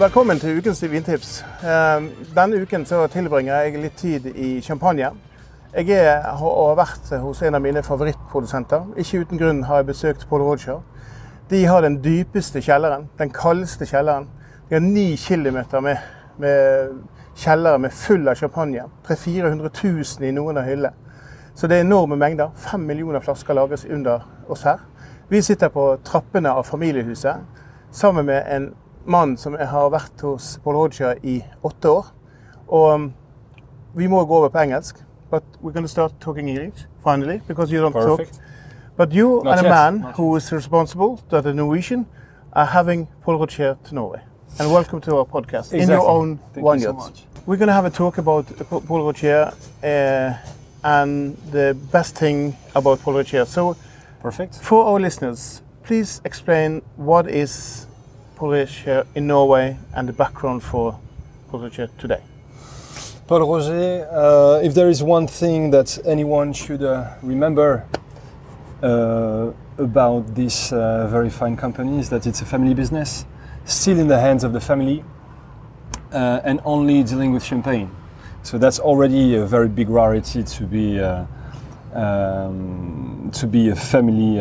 Velkommen til ukens vintips. Eh, Denne uken tilbringer jeg litt tid i Champagne. Jeg er, har vært hos en av mine favorittprodusenter. Ikke uten grunn har jeg besøkt Paul Roger. De har den dypeste kjelleren, den kaldeste kjelleren. De har ni kilometer med, med kjellere med full av champagne. 300 000-400 000 i noen av hyllene. Så det er enorme mengder. Fem millioner flasker lages under oss her. Vi sitter på trappene av familiehuset sammen med en mann som har vært hos Pol Roger i åtte år. Og um, vi må gå over på engelsk. But we're going to start talking English finally, because you don't Perfect. talk. But you Not and a man not who is responsible, that the Norwegian, are having Pol Roger to Norway. And welcome to our podcast in your own Thank you so much. We're going to have a talk about Pa- Pol Roger uh, and the best thing about Pol Roger. So, Perfect. for our listeners, please explain what is Roger in Norway and the background for Roger today. Pol Roger, uh, if there is one thing that anyone should uh, remember uh, about this uh, very fine company is that it's a family business, still in the hands of the family, uh, and only dealing with champagne. So that's already a very big rarity to be uh, um, to be a family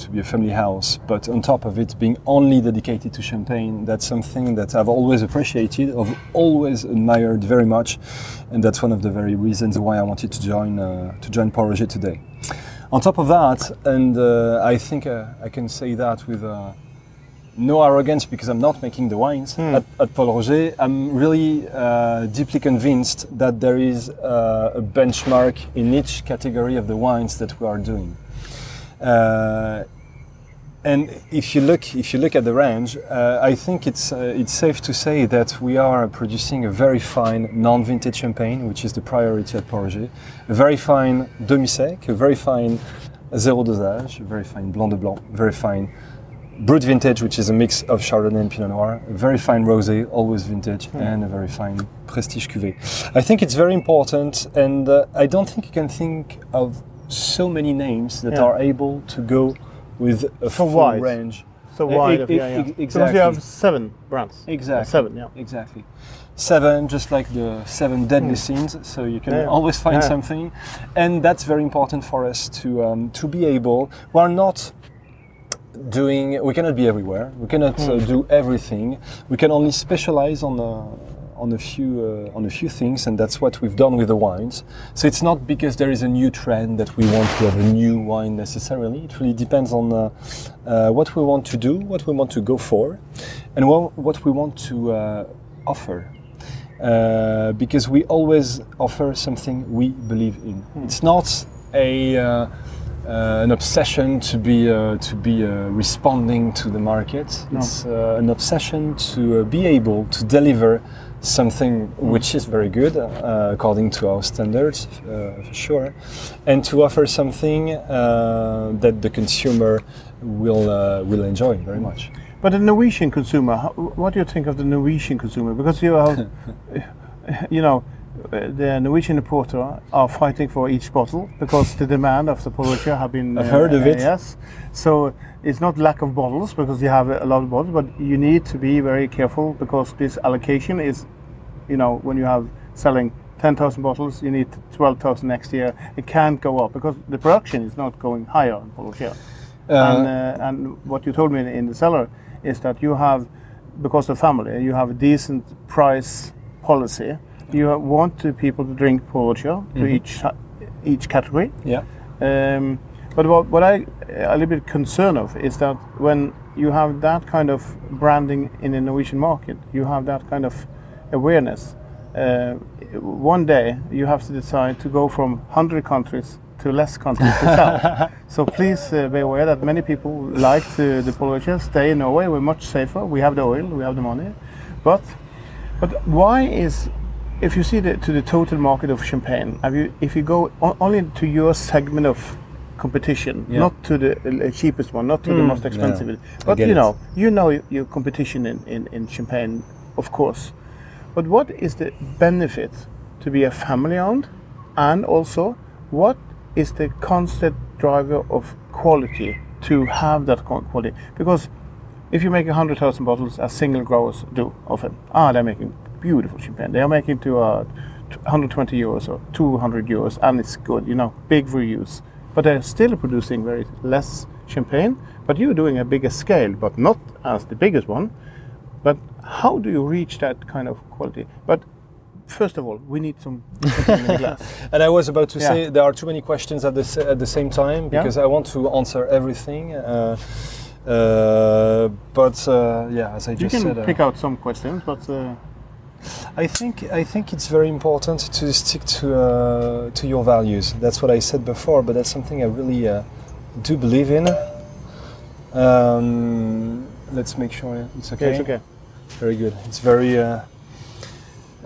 to be a family house. But on top of it, being only dedicated to champagne, that's something that I've always appreciated, I've always admired very much, and that's one of the very reasons why I wanted to join uh, to join Pol Roger today. On top of that, and uh, I think uh, I can say that with. Uh, no arrogance because I'm not making the wines at, at Pol Roger. I'm really uh, deeply convinced that there is uh, a benchmark in each category of the wines that we are doing. Uh, and if you look, if you look at the range, uh, I think it's uh, it's safe to say that we are producing a very fine non-vintage champagne, which is the priority at Pol Roger. A very fine demi-sec, a very fine zéro dosage, a very fine blanc de blanc, very fine brut vintage, which is a mix of Chardonnay and Pinot Noir, a very fine rosé, always vintage, and a very fine prestige cuvée. I think it's very important, and uh, I don't think you can think of so many names that Yeah. are able to go with a So full wide. range. So Uh, wide, of, e- yeah, yeah. e- Because exactly. you have seven brands. Exactly. Seven, yeah. Exactly. Seven, just like the seven deadly sins, so you can. Yeah. always find something, and that's very important for us to um, to be able. We are not doing. We cannot be everywhere. We cannot uh, Hmm. do everything. We can only specialize on a on a few uh, on a few things, and that's what we've done with the wines. So it's not because there is a new trend that we want to have a new wine necessarily. It really depends on uh, uh, what we want to do, what we want to go for, and what, what we want to uh, offer. Uh, because we always offer something we believe in. It's not a uh, uh, an obsession to be uh, to be uh, responding to the market. It's uh, an obsession to uh, be able to deliver something which is very good uh, according to our standards, uh, for sure, and to offer something uh, that the consumer will uh, will enjoy very much. But the Norwegian consumer, how, what do you think of the Norwegian consumer? Because you have, you know, Uh, the Norwegian importer are fighting for each bottle because the demand of the Pol Roger have been. I've heard of uh, it. Yes, so it's not lack of bottles because you have a lot of bottles, but you need to be very careful because this allocation is, you know, when you have selling 10,000 bottles, you need 12,000 next year. It can't go up because the production is not going higher in Pol Roger uh, and, uh, and what you told me in, in the cellar is that you have, because of family, you have a decent price policy. You want people to drink Pol Roger to each each category. Yeah. Um, but what, what I a little bit concerned of is that when you have that kind of branding in the Norwegian market. You have that kind of awareness. Uh, one day you have to decide to go from 100 countries to less countries to sell. so please uh, be aware that many people like to, the Pol Roger, stay in Norway. We're much safer. We have the oil, we have the money. But but why is if you see the, to the total market of champagne, have you if you go o- only to your segment of competition, Yeah. not to the uh, cheapest one, not to the Mm, most expensive, yeah. But you it. know, you know your competition in, in, in champagne, of course. But what is the benefit to be a family owned, and also what is the constant driver of quality to have that quality? Because if you make 100,000 bottles, as single growers do often, ah, they're making beautiful champagne. They are making to uh, 120 euros or 200 euros, and it's good, you know, big reuse. But they're still producing very less champagne. But you're doing a bigger scale, but not as the biggest one. But how do you reach that kind of quality? But first of all, we need some champagne in the glass. And I was about to Yeah. say there are too many questions at the at the same time Yeah. because I want to answer everything. Uh, uh, but uh, yeah, as I You just can said, uh, pick out some questions, but uh, I think I think it's very important to stick to uh, to your values. That's what I said before, but that's something I really uh, do believe in. Um, let's make sure it's okay. yeah, it's okay. Very good. It's very. Uh,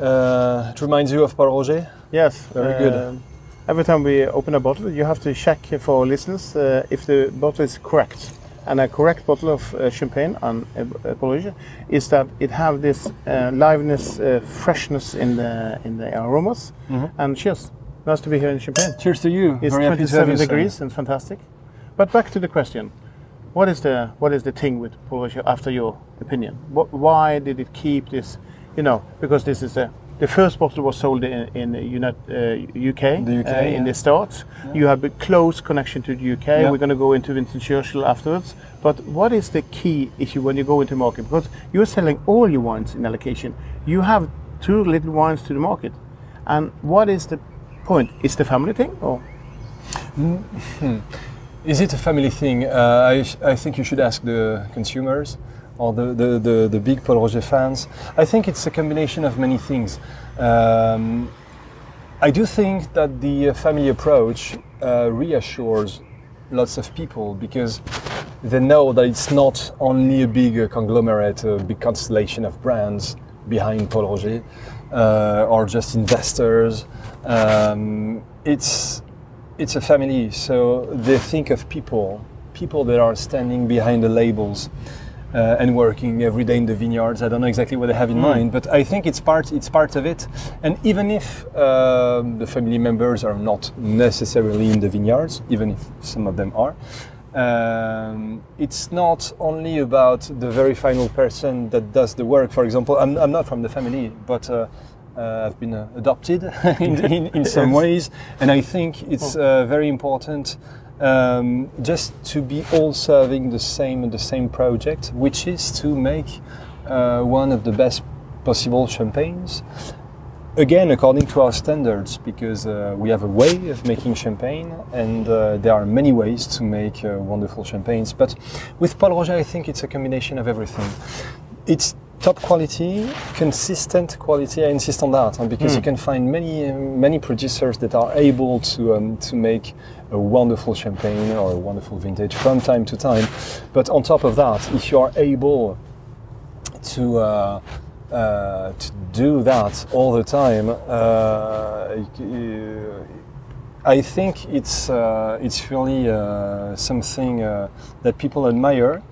uh, it reminds you of Pol Roger. Yes, Very good. um, Every time we open a bottle, you have to check for listeners uh, if the bottle is correct. And a correct bottle of uh, champagne on a, a Pol Roger is that it have this uh, liveness, uh, freshness in the in the aromas. And cheers, nice to be here in Champagne. Cheers to you. It's Very happy to have 27 you, degrees and fantastic. But back to the question: What is the what is the thing with Polo after your opinion? What, why did it keep this? You know, because this is the the first bottle was sold in in the United, uh, UK, The UK, uh, in yeah. the start. You have a close connection to the UK. Yeah. We're going to go into Winston Churchill afterwards. But what is the key issue when you go into market? Because you're selling all your wines in allocation. You have two little wines to the market, and what is the point? Is the family thing or? Is it a family thing? Uh, I, sh- I think you should ask the consumers or the, the, the, the big Pol Roger fans. I think it's a combination of many things. Um, I do think that the uh, family approach uh, reassures lots of people because they know that it's not only a big uh, conglomerate, a big constellation of brands behind Pol Roger uh, or just investors. Um, it's it's a family, so they think of people, people that are standing behind the labels uh, and working every day in the vineyards. I don't know exactly what they have in mind, but I think it's part it's part of it. And even if um, the family members are not necessarily in the vineyards, even if some of them are. Um, it's not only about the very final person that does the work. For example, I'm, I'm not from the family, but uh, uh, I've been uh, adopted in, in, in some ways, and I think it's uh, very important um, just to be all serving the same the same project, which is to make uh, one of the best possible champagnes. Again, according to our standards, because uh, we have a way of making champagne, and uh, there are many ways to make uh, wonderful champagnes. But with Pol Roger, I think it's a combination of everything. It's top quality, consistent quality. I insist on that huh, because you can find many many producers that are able to um, to make a wonderful champagne or a wonderful vintage from time to time. But on top of that, if you are able to uh, uh, to do that all the time, uh, you- I think it's uh, it's really uh, something uh, that people admire,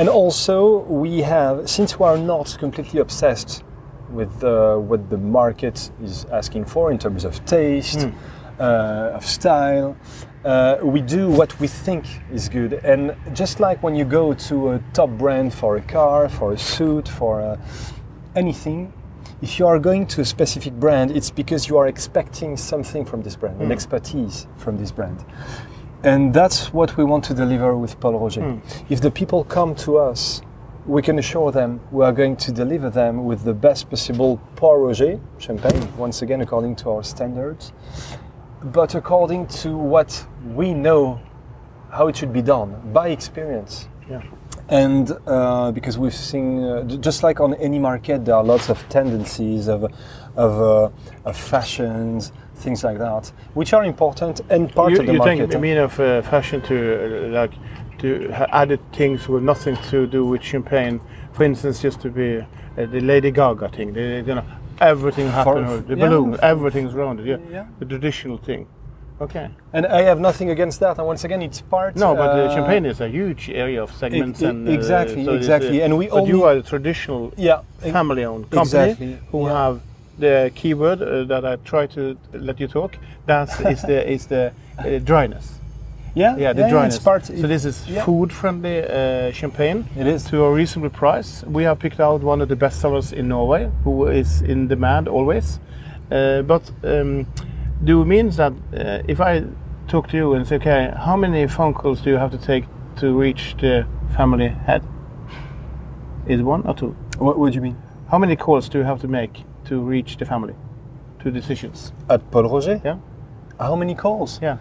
and also we have since we are not completely obsessed with uh, what the market is asking for in terms of taste, uh, of style. Uh, we do what we think is good, and just like when you go to a top brand for a car, for a suit, for uh, anything, if you are going to a specific brand, it's because you are expecting something from this brand, an expertise from this brand. And that's what we want to deliver with Pol Roger. If the people come to us, we can assure them we are going to deliver them with the best possible Pol Roger champagne, once again according to our standards, but according to what we know how it should be done by experience. Yeah. and uh, because we've seen uh, just like on any market there are lots of tendencies of of, uh, of fashions things like that which are important and part you of the you market think, I mean, of uh, fashion to uh, like to added things with nothing to do with champagne. For instance, just to be uh, the Lady Gaga thing. The, you know, everything happened. the yeah. balloon, everything's around it. Yeah, Yeah. the traditional thing. Okay. and I have nothing against that and once again it's part No, but uh, uh, champagne is a huge area of segments e- and uh, exactly, so exactly. uh, And we but you are a traditional yeah family-owned company Exactly, who yeah. have the keyword uh, that I try to let you talk. That is the is the uh, dryness. yeah Yeah, the dryness. it's part so this is yeah. food-friendly uh, champagne it is to a reasonable price. We have picked out one of the best sellers in Norway, who is in demand always. Uh, but um, do it means that uh, if I talk to you and say, okay, how many phone calls do you have to take to reach the family head? Is it one or two? what would you mean How many calls do you have to make to reach the family? To decisions? at Paul Roger Yeah. how many calls Yeah.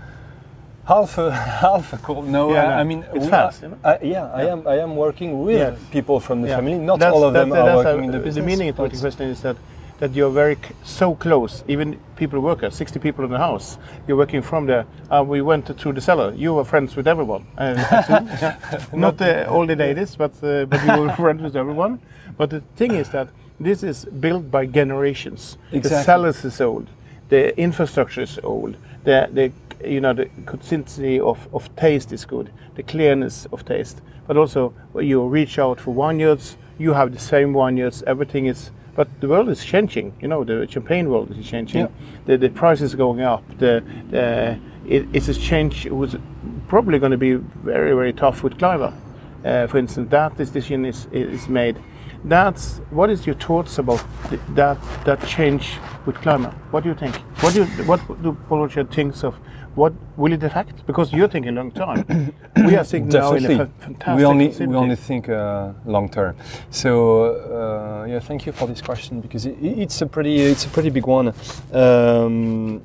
half a half a call. No, Yeah, I, no. I mean It's fast, are- I- yeah, I am. I am working with Yes. people from the Yeah. family. Not That's- all of them that- are working a- in the the meaning of the question is that that you're very so close. Even people work 60 people in the house. You're working from there. Uh, we went through the cellar. You were friends with everyone. Uh. Not the, all the ladies, but uh, but you were friends with everyone. But the thing is that this is built by generations. The Exactly. cellars is old. The infrastructure is old. The the you know the consistency of, of taste is good. The clearness of taste. But also you reach out for vineyards. You have the same vineyards. Everything is. But the world is changing. You know the champagne world is changing. Yeah. The the price is going up. The the it, it's a change. It was probably going to be very very tough with climate. Uh, for instance, that decision is is made. That's what is your thoughts about th- that that change with climate? What do you think? What do you, what do Pol Roger thinks of? What will it affect? Because you're thinking long time. we are thinking now in a Definitely. fantastic. we only we only think uh, long term. So uh, yeah, thank you for this question because it, it's a pretty it's a pretty big one. Um,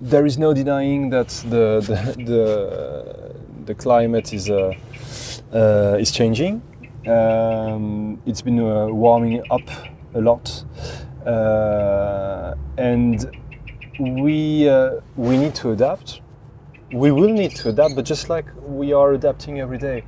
there is no denying that the the the, the climate is uh, uh, is changing. Um, it's been uh, warming up a lot, uh, and we uh, we need to adapt. We will need to adapt, but just like we are adapting every day.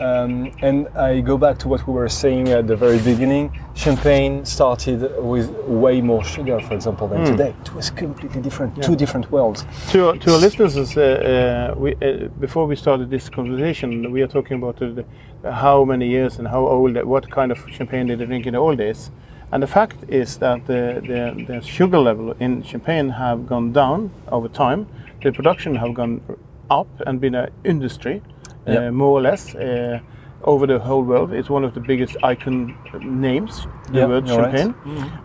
Um, and I go back to what we were saying at the very beginning. Champagne started with way more sugar, for example, than today. It was completely different, two different worlds. to, to our listeners, uh, uh, we, uh, before we started this conversation, we are talking about the, the, how many years and how old, what kind of champagne did they drink in the old days. And the fact is that the, the, the sugar level in champagne have gone down over time. The production have gone up and been an industry, uh, more or less, uh, over the whole world. It's one of the biggest icon names, the Yeah, word you're right. champagne.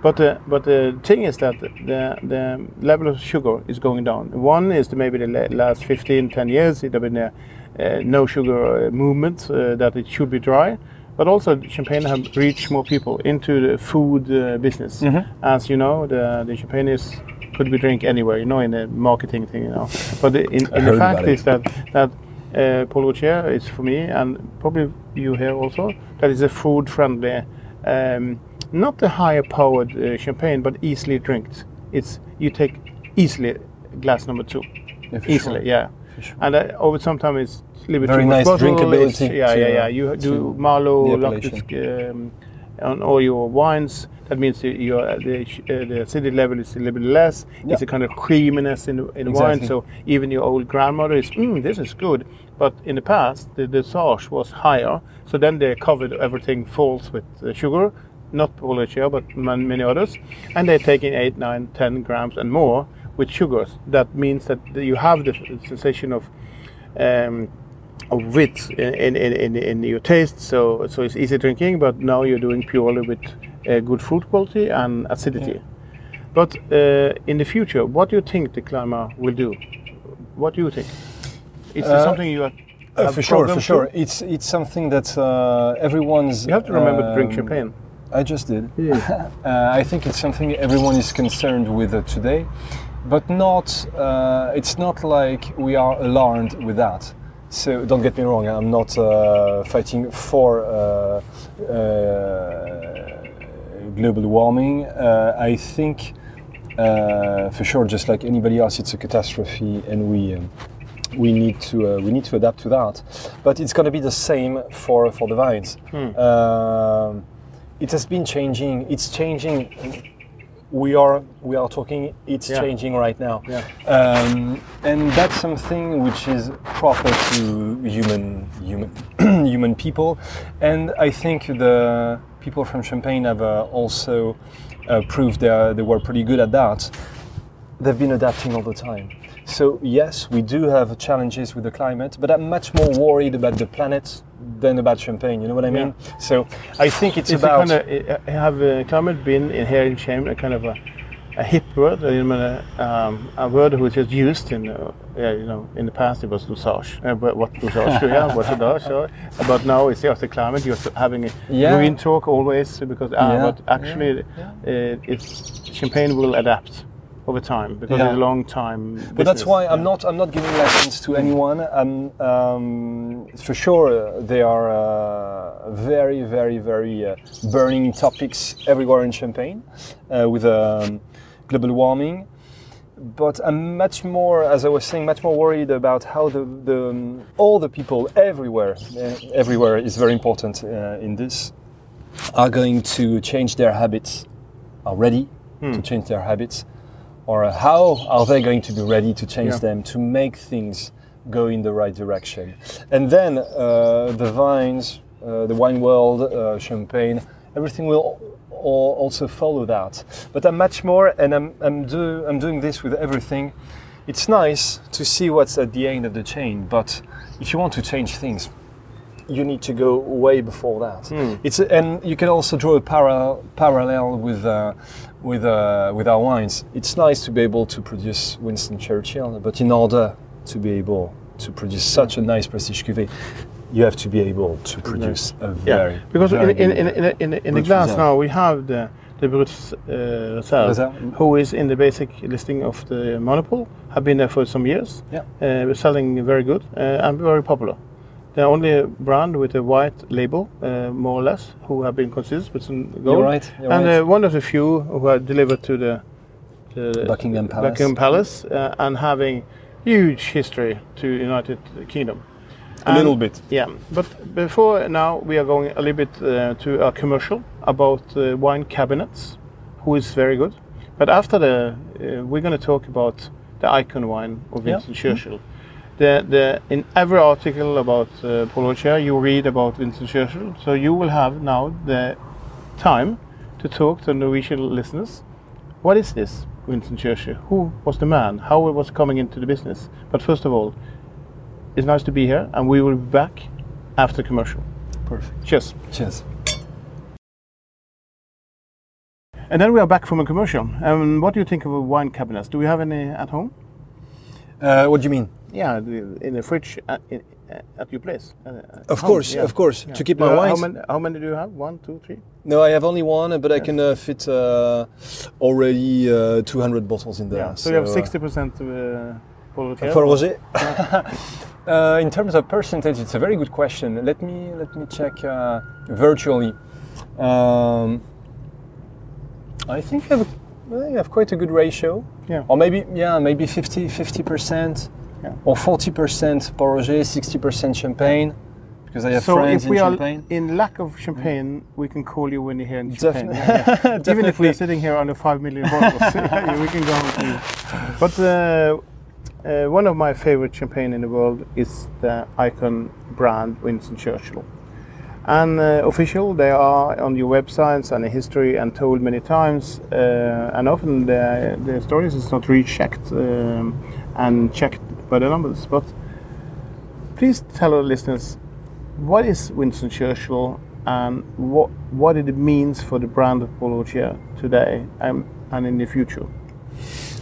But the but the thing is that the the level of sugar is going down. One is the, maybe the last 15, 10 years it have been a uh, no sugar uh, movement uh, that it should be dry. But also champagne have reached more people into the food uh, business. As you know, the the champagne is could be drink anywhere. You know, in the marketing thing. You know, but the, in, in the fact is that that uh, Paul is for me, and probably you here also, that is a food friendly, um, not the higher powered uh, champagne, but easily drinked. It's you take easily glass number two, Yeah, easily, sure. yeah. Sure. And uh, over sometimes it's a little bit Very nice bottle, drinkability it's- Yeah, yeah, yeah. You do to Marlow, the Lactis, um, on all your wines. That means the, your the, uh, the acidity level is a little bit less. It's a kind of creaminess in in the wine. So even your old grandmother is, mm, this is good. But in the past, the dosage was higher. So then they covered everything false with uh, sugar, not Pol Roger, but man- many others. And they're taking 8, 9, 10 grams and more with sugars. That means that you have the sensation of um, wit in, in, in, in your taste. So so it's easy drinking, but now you're doing purely with uh, good fruit quality and acidity. But uh, in the future, what do you think the climate will do? What do you think? Is there Uh, something you are, Uh, for sure, for sure. It's it's something that uh, everyone's. You have to remember to drink um, champagne. I just did. uh, I think it's something everyone is concerned with uh, today, but not. Uh, it's not like we are alarmed with that. So don't get me wrong. I'm not uh, fighting for uh, uh, global warming. Uh, I think, uh, for sure, just like anybody else, it's a catastrophe, and we. Um, we need to uh, we need to adapt to that, but it's going to be the same for for the vines. Um, it has been changing. It's changing. We are we are talking. It's Yeah. changing right now, Yeah. um, and that's something which is proper to human human human people. And I think the people from Champagne have uh, also uh, proved they they were pretty good at that. They've been adapting all the time. So yes, we do have challenges with the climate, but I'm much more worried about the planet than about Champagne. You know what I mean? So I think it's Is about. it kind of, have uh, climate been in here in Shame a kind of a, a hip word? Mean, uh, um, a word which is used in, uh, yeah, you know, in the past it was dosage. Uh, but what dosage? yeah, what dosage? But now it's just the climate. You're having a Yeah. green talk always because, uh, Yeah, but actually, uh, it's Champagne will adapt over time because Yeah. it's a long time. But that's business. why I'm not I'm not giving lessons to anyone. I'm, um, for sure, uh, they are uh, very, very, very uh, burning topics everywhere in Champagne uh, with um, global warming. But I'm much more, as I was saying, much more worried about how the, the um, all the people everywhere, uh, everywhere is very important uh, in this, are going to change their habits, are ready to change their habits, or how are they going to be ready to change Yeah. them to make things go in the right direction? And then uh, the vines, uh, the wine world, uh, champagne, everything will al- also follow that. But I'm much more, and I'm, I'm, do, I'm doing this with everything. It's nice to see what's at the end of the chain, but if you want to change things, you need to go way before that. It's and you can also draw a parallel parallel with uh, with uh, with our wines. It's nice to be able to produce Winston Churchill, but in order to be able to produce such a nice prestige cuvée, you have to be able to produce a very Yeah, because in, very in, in, in, in, in the glass Reserve. now we have the the Brut uh, Reserve, Reserve. who is in the basic listing of the Monopole, have been there for some years. Yeah. Uh, we're selling very good uh, and very popular. The only brand with a white label, uh, more or less, who have been considered with some gold. You're right, you're and right. Uh, one of the few who are delivered to the, the Buckingham Palace. Buckingham Palace uh, and having huge history to United Kingdom. a little bit. Yeah, but before now we are going a little bit uh, to a commercial about uh, wine cabinets, who is very good. But after the, uh, we're going to talk about the icon wine of Yeah. Winston Churchill. The, the, in every article about uh, Roger, you read about Winston Churchill. So you will have now the time to talk to Norwegian listeners. What is this Winston Churchill? Who was the man? How it was coming into the business? But first of all, it's nice to be here, and we will be back after commercial. Perfect. Cheers. Cheers. And then we are back from a commercial. Um, what do you think of wine cabinets? Do we have any at home? Uh, what do you mean? Yeah, in the fridge at, in, at your place. Uh, Of home, course, yeah. of course. Yeah. To keep my you- wines. How many, how many do you have? One, two, three? No, I have only one, but I can uh, fit uh, already uh, 200 bottles in there. Yeah. So, you have uh, 60% uh, Pol Roger? For Roger, uh, in terms of percentage, it's a very good question. Let me let me check uh, virtually. Um, I think I have, a, I have quite a good ratio. Yeah. Or maybe yeah, maybe 50 percent, Yeah. or 40 percent Roger, 60 percent Champagne, because I have So friends if we in are Champagne. in lack of champagne, we can call you when you're here in Defin- Champagne. Yeah, yeah. Even if we're sitting here under five million bottles, we can go to you. But uh, uh, one of my favorite champagne in the world is the icon brand Winston Churchill. And uh, official, they are on your websites and history and told many times. Uh, and often the, the stories is not rechecked um, and checked by the numbers. But please tell our listeners what is Winston Churchill and what what it means for the brand of Pol Roger today and, and in the future.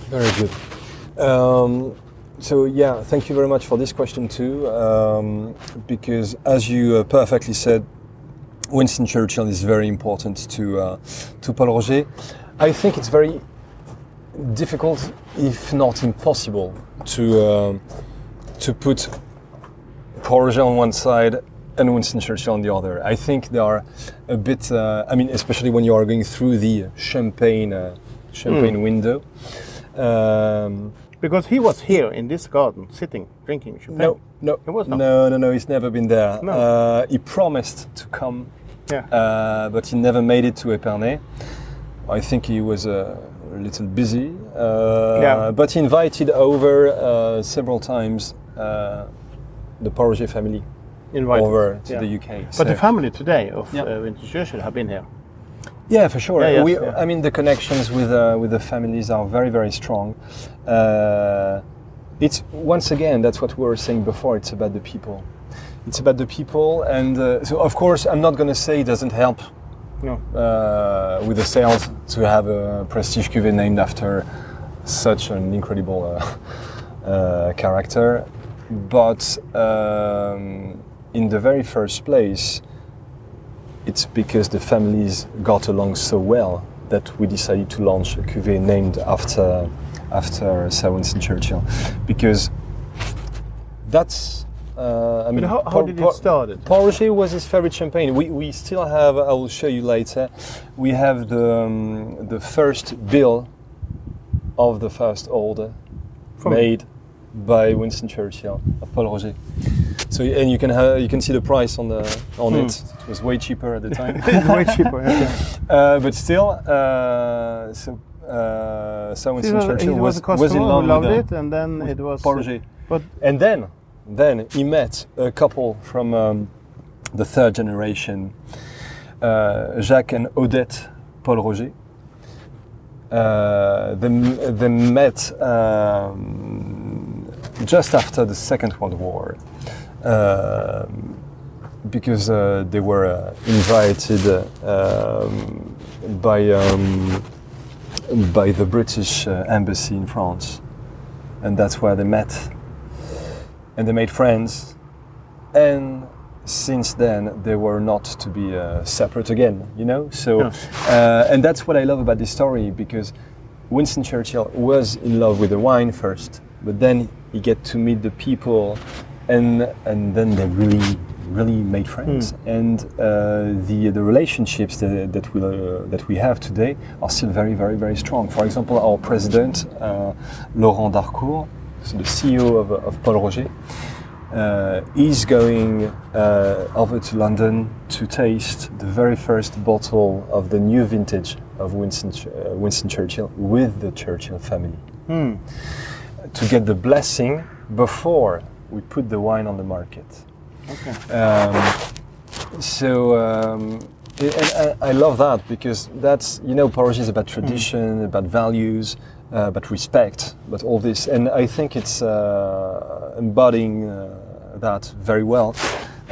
Very good. Um, so yeah, thank you very much for this question too, um, because as you uh, perfectly said, Winston Churchill is very important to uh, to Pol Roger. I think it's very difficult, if not impossible, to uh, to put Pol Roger on one side and Winston Churchill on the other. I think they are a bit. Uh, I mean, especially when you are going through the champagne uh, champagne window. Um, Because he was here in this garden, sitting, drinking champagne. no, no, He was not? no, no, no. He's never been there. No. Uh, he promised to come, Yeah. uh, but he never made it to Epernay. I think he was uh, a little busy. Uh, Yeah. But he invited over uh, several times uh, the Paul family Invited. over to Yeah. the UK. But the family today of Yeah. uh, Churchill have been here. Yeah, for sure. Yeah, yes, we, yeah. I mean, the connections with uh, with the families are very, very strong. Uh, it's once again that's what we were saying before. It's about the people. It's about the people, and uh, so of course, I'm not going to say it doesn't help No. uh, with the sales to have a prestige cuvée named after such an incredible uh, uh, character. But um, in the very first place, it's because the families got along so well that we decided to launch a cuvée named after after Sir Winston Churchill, because that's. Uh, I mean, But how, how did it start? Pol Roger was his favorite champagne. We, we still have, I will show you later, we have the, um, the first bill of the first order From- made by Winston Churchill of Pol Roger. So, and you can, have, you can see the price on, the, on Hmm. it. It was way cheaper at the time. Way cheaper. Yeah. uh, but still, uh, so, uh, He Winston was, Churchill was was, was in love loved with, it, and then it was. Pol Roger. But And then, then he met a couple from um, the third generation, uh, Jacques and Odette Pol Roger. Uh, they, they met um, just after the Second World War um, because uh, they were uh, invited uh, um, by, um, by the British uh, embassy in France. And that's where they met and they made friends. And since then, they were not to be uh, separate again, you know? So, uh, and that's what I love about this story because Winston Churchill was in love with the wine first, but then he get to meet the people, and and then they really, really made friends. And uh, the the relationships that that we uh, that we have today are still very, very, very strong. For example, our president, uh, Laurent d'Harcourt, the CEO of, of Pol Roger, uh, is going uh, over to London to taste the very first bottle of the new vintage of Winston, uh, Winston Churchill with the Churchill family to get the blessing before we put the wine on the market. okay. Um, so um, i- and I, I love that because that's you know Roger is about tradition, about values, uh, about respect, but all this, and I think it's uh, embodying uh, that very well.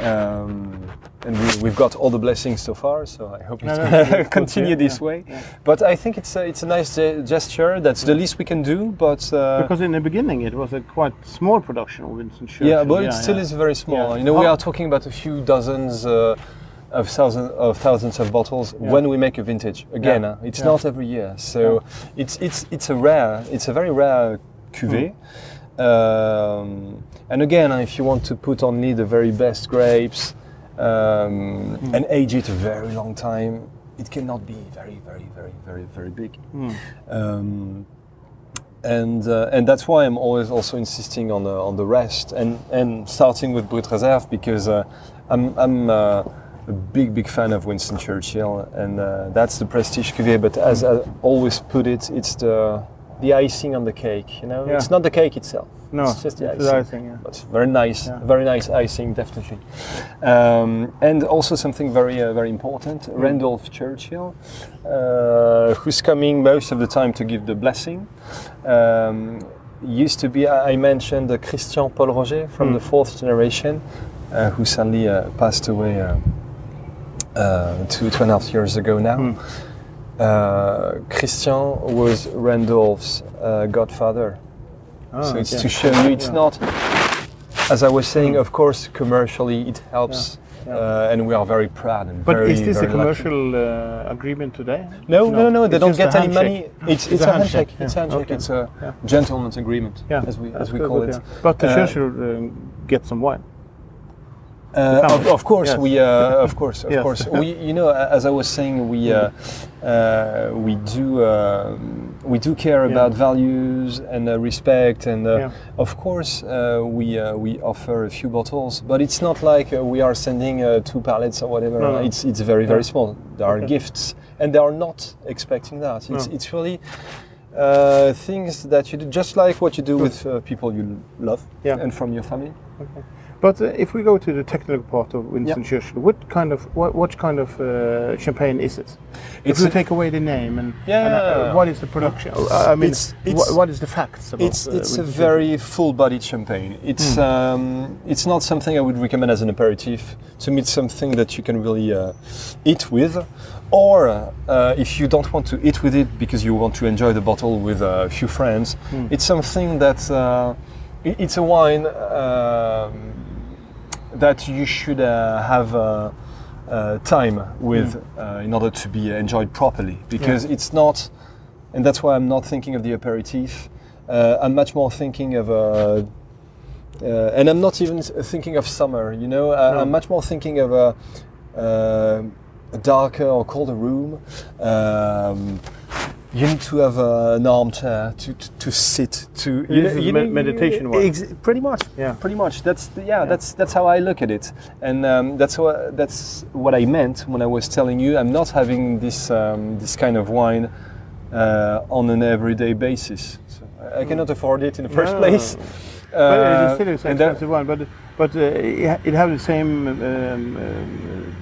Um, and we, we've got all the blessings so far, so I hope No, it's no, to continue yeah, this yeah, way. yeah. But I think it's a, it's a nice gesture. That's the least we can do. But uh, Because in the beginning it was a quite small production of Winston Churchill. yeah, but it still yeah. is very small. Yeah. You know, we are talking about a few dozens uh, of thousands of thousands of bottles Yeah. when we make a vintage. Again, Yeah. uh, it's Yeah. not every year, so it's it's it's a rare, it's a very rare cuvée. Hmm. Um, and again, uh, if you want to put only the very best grapes um, Hmm. and age it a very long time, it cannot be very, very, very, very, very big. Hmm. Um, and uh, and that's why I'm always also insisting on the on the rest and and starting with Brut Reserve because uh, I'm I'm uh, a big big fan of Winston Churchill and uh, that's the prestige cuvée. But as I always put it, it's the the icing on the cake. You know, Yeah. it's not the cake itself. No, it's just the icing. icing, yeah. But very nice, Yeah. very nice icing, definitely. Um, and also something very, uh, very important. Mm. Randolph Churchill, uh, who's coming most of the time to give the blessing. Um, used to be, I mentioned uh, Christian Pol Roger from Mm. the fourth generation, uh, who sadly uh, passed away uh, uh, two, two and a half years ago now. Mm. Uh, Christian was Randolph's uh, godfather. Ah, So it's okay. to show you it's Yeah. not, as I was saying, of course, commercially it helps, Yeah, yeah. Uh, and we are very proud and But very, is this a commercial uh, agreement today? No, no, no, they don't get any money. handshake. It's, it's, a handshake. It's a handshake. Okay. It's a Yeah. gentleman's agreement, Yeah, as we as we very call good, it. yeah. But the Uh, Churchill uh, get some wine. Uh, of, of course, Yes. we uh, of course, of Yes. course. We, you know, as I was saying, we uh, uh, we do um we do care Yeah. about values and uh, respect, and uh, Yeah. of course, uh, we uh, we offer a few bottles, but it's not like uh, we are sending uh, two pallets or whatever. No, no. It's it's very very small. There are Okay. gifts, and they are not expecting that. It's No. it's really. Uh, things that you do, just like what you do with uh, people you love Yeah. and from your family. But uh, if we go to the technical part of Winston Churchill, what kind of what, what kind of uh, champagne is it? If It's we take away the name and, Yeah. and, uh, what is the production? I mean, It's- it's- wha- what is the facts about? It's uh, it's a very full-bodied champagne. It's um, it's not something I would recommend as an aperitif. To me, it's something that you can really uh, eat with, or uh, if you don't want to eat with it because you want to enjoy the bottle with a few friends, it's something that uh, it's a wine um, that you should uh, have. Uh, uh, time with uh, in order to be enjoyed properly because it's not and that's why I'm not thinking of the aperitif. Uh, I'm much more thinking of, uh, uh, and I'm not even thinking of summer. You know, No. I'm much more thinking of a, uh, a darker or colder room. Um, you need to have uh, an armchair to, to, to sit to. This is me- meditation wine. Ex- pretty much. Yeah. Pretty much. That's the, yeah, That's that's how I look at it, and um, that's what that's what I meant when I was telling you I'm not having this um, this kind of wine uh, on an everyday basis. So I I cannot afford it in the first No. place. But Uh, it's still that- expensive one. But but uh, it it have the same um, um,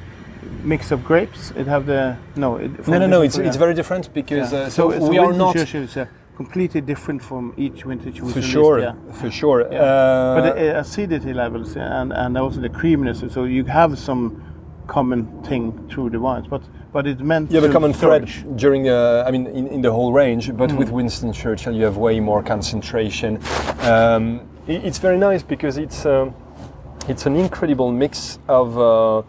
mix of grapes. It have the no. It, no, no, no. It's, it's very different because Yeah. uh, so, so we are Winston not Churchill is uh, completely different from each vintage. for sure, Yeah. for sure. Yeah. Uh, But the uh, acidity levels and, and also the creaminess, so you have some common thing through the wines, but but it's meant You have a common thread during, uh, I mean, in, in the whole range, but Mm. with Winston Churchill, you have way more concentration. Um, i- it's very nice because it's um, it's an incredible mix of uh,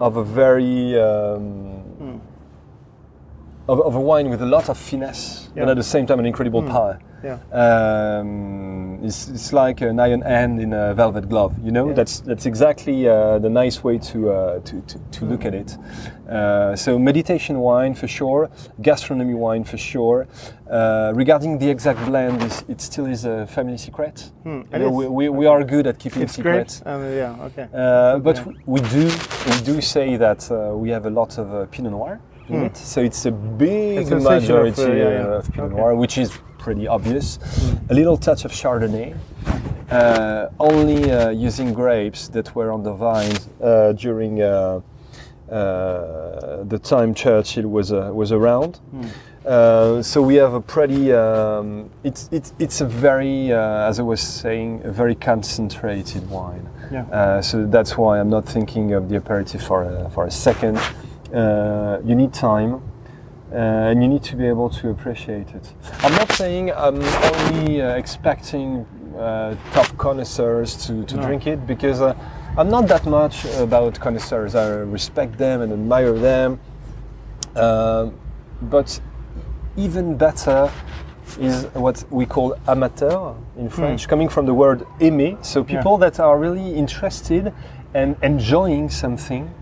of a very um, of, of a wine with a lot of finesse, but at the same time an incredible power. Yeah. Um, it's, it's like an iron hand in a velvet glove. You know, Yeah. that's that's exactly uh, the nice way to uh, to, to, to look at it. Uh, so meditation wine for sure, gastronomy wine for sure. Uh, regarding the exact blend, is, it still is a family secret. Hmm, You know, we, we, we are good at keeping It's secrets. And, yeah. Okay. Uh, but Yeah. we do we do say that uh, we have a lot of uh, Pinot Noir in Hmm. it, so it's a big It's a of, majority uh, yeah, yeah. of Pinot Okay. Noir, which is pretty obvious. Hmm. A little touch of Chardonnay, uh, only uh, using grapes that were on the vines uh, during uh, uh, the time Churchill was uh, was around. Uh, so we have a pretty. Um, it's it's it's a very, uh, as I was saying, a very concentrated wine. Yeah. So that's why I'm not thinking of the aperitif for a, for a second. Uh, you need time. Uh, and you need to be able to appreciate it. I'm not saying I'm only uh, expecting uh, top connoisseurs to, to No. drink it because uh, I'm not that much about connoisseurs. I respect them and admire them. Um, but even better is what we call amateur in French, coming from the word aimer. So people that are really interested and enjoying something.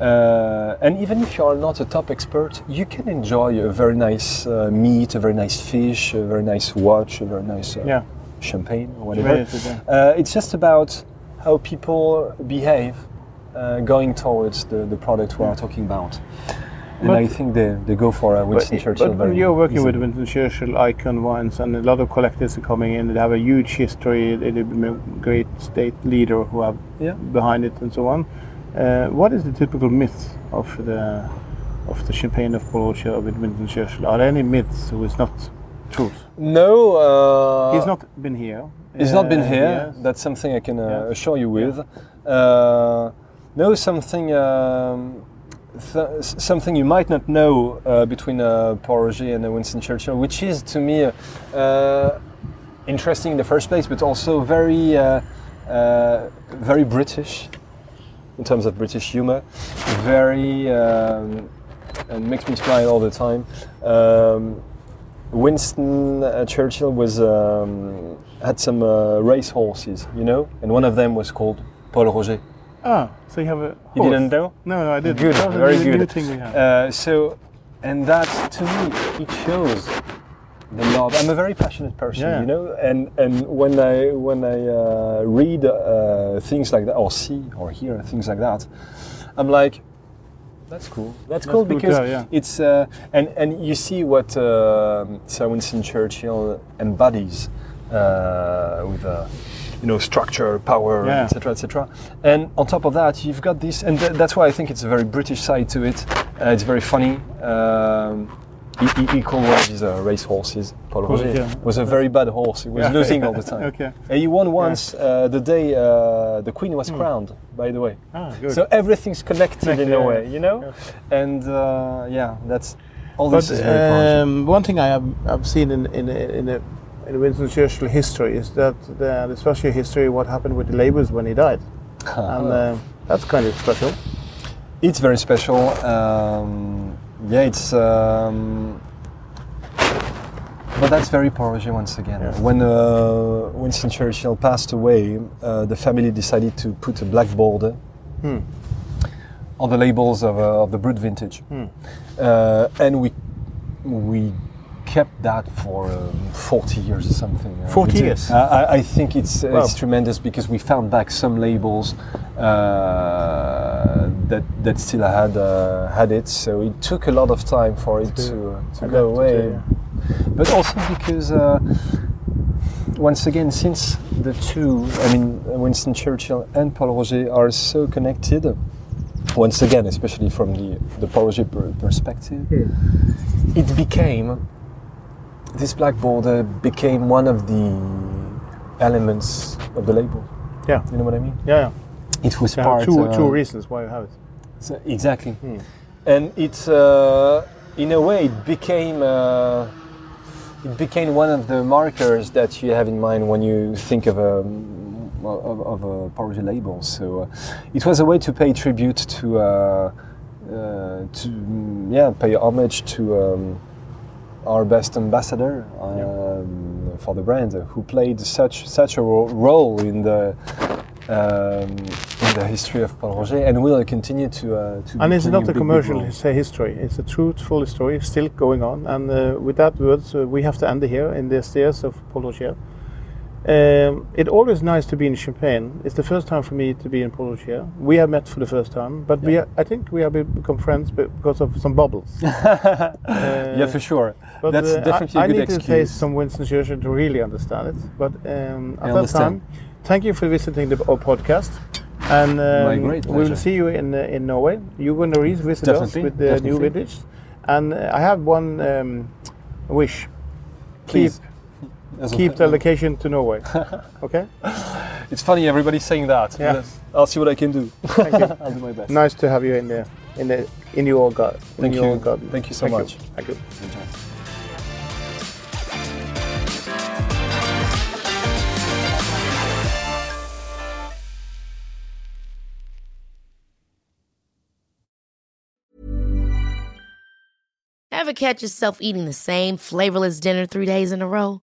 Uh, and even if you are not a top expert, you can enjoy a very nice uh, meat, a very nice fish, a very nice watch, a very nice uh, Yeah. champagne, or whatever. Uh, it's just about how people behave uh, going towards the, the product we are talking about. And But- I think they, they go for a Winston But, Churchill but you're working easily. with Winston Churchill icon wines, and a lot of collectors are coming in. They have a huge history. They have been a great state leader who have Yeah. behind it, and so on. Uh, what is the typical myth of the of the champagne of Bologna of Winston Churchill? Are there any myths who is not truth? No, uh, He's not been here. He's not been Uh, here. yes. That's something I can uh, Yeah. assure you with. Uh, no, something um, th- something you might not know uh, between uh, Pol Roger and uh, Winston Churchill, which is to me uh, uh, interesting in the first place, but also very uh, uh, very British in terms of British humor. Very um, and makes me smile all the time. Um, Winston uh, Churchill was um, had some uh, race horses, you know, and one of them was called Pol Roger. Ah, so you have a Horse. You didn't know? No, no, I didn't. Good, That was a very good. Thing we have. Uh, so, and that to me, it shows the love. I'm a very passionate person, Yeah. you know, and and when I when I uh, read uh, things like that, or see or hear things like that, I'm like, that's cool. That's, cool cool because yeah. it's uh, and and you see what uh, Sir Winston Churchill embodies uh, with. Uh, you know, structure, power, etc., etc. And on top of that, you've got this, and th- that's why I think it's a very British side to it. Uh, it's very funny. Um, he, he, he called one of his uh, race horses, Pol Pol, Roger, yeah. was a very bad horse. He was Yeah. losing all the time. Okay. And he won once uh, the day uh, the Queen was crowned, by the way. Ah, good. So everything's connected in a way, you know? And uh, yeah, that's all But this is very um, one thing I have I've seen in in in, in Winston Churchill history is that the, the special history what happened with the labels when he died, and uh, that's kind of special. It's very special. Um, yeah, it's. Um, but that's very Pol Roger once again. Yeah. When uh, Winston Churchill passed away, uh, the family decided to put a black border Hmm. on the labels of, uh, of the Brut vintage, Hmm. uh, and we we kept that for um, 40 years or something. Uh, 40 we did. years? I, I- I think it's Wow. it's tremendous because we found back some labels uh, that that still had uh, had it. So it took a lot of time for it To to uh, to go away. yeah. But also because. Uh, once again, since the two, I mean, Winston Churchill and Pol Roger are so connected, once again, especially from the, the Pol Roger per- perspective, it became, this black border became one of the elements of the label. Yeah, You know what I mean? yeah. yeah. It was There part. two uh, two reasons why you have it. so- exactly. Hmm. And it's, uh, in a way, it became. Uh, it became one of the markers that you have in mind when you think of a of, of a Pol label. So uh, it was a way to pay tribute to uh, uh, to yeah pay homage to um, our best ambassador um, for the brand, who played such such a ro- role in the. Um, in the history of Pol Roger, and will continue to. Uh, to And it's not a commercial history. It's a truthful story still going on. And uh, with that words, uh, we have to end here in the stairs of Pol Roger. Um, it's always nice to be in Champagne. It's the first time for me to be in Pol Roger. We have met for the first time, but we are, I think we have become friends because of some bubbles. yeah, for sure. But That's uh, definitely I, a good I need to taste some Winston Churchill to really understand it. But um, I at that understand. time, thank you for visiting the, our podcast. And um, we will see you in uh, in Norway. You're going to revisit us with the new definitely. vintage. And uh, I have one um, wish: keep Please. As a- keep the location to Norway. okay. It's funny, everybody's saying that. Yeah. but I'll see what I can do. Thank you. I'll do my best. nice to have you in there, in the in your garden. Thank in your you. garden. Thank you so much. Thank you. Enjoy. Ever catch yourself eating the same flavorless dinner three days in a row?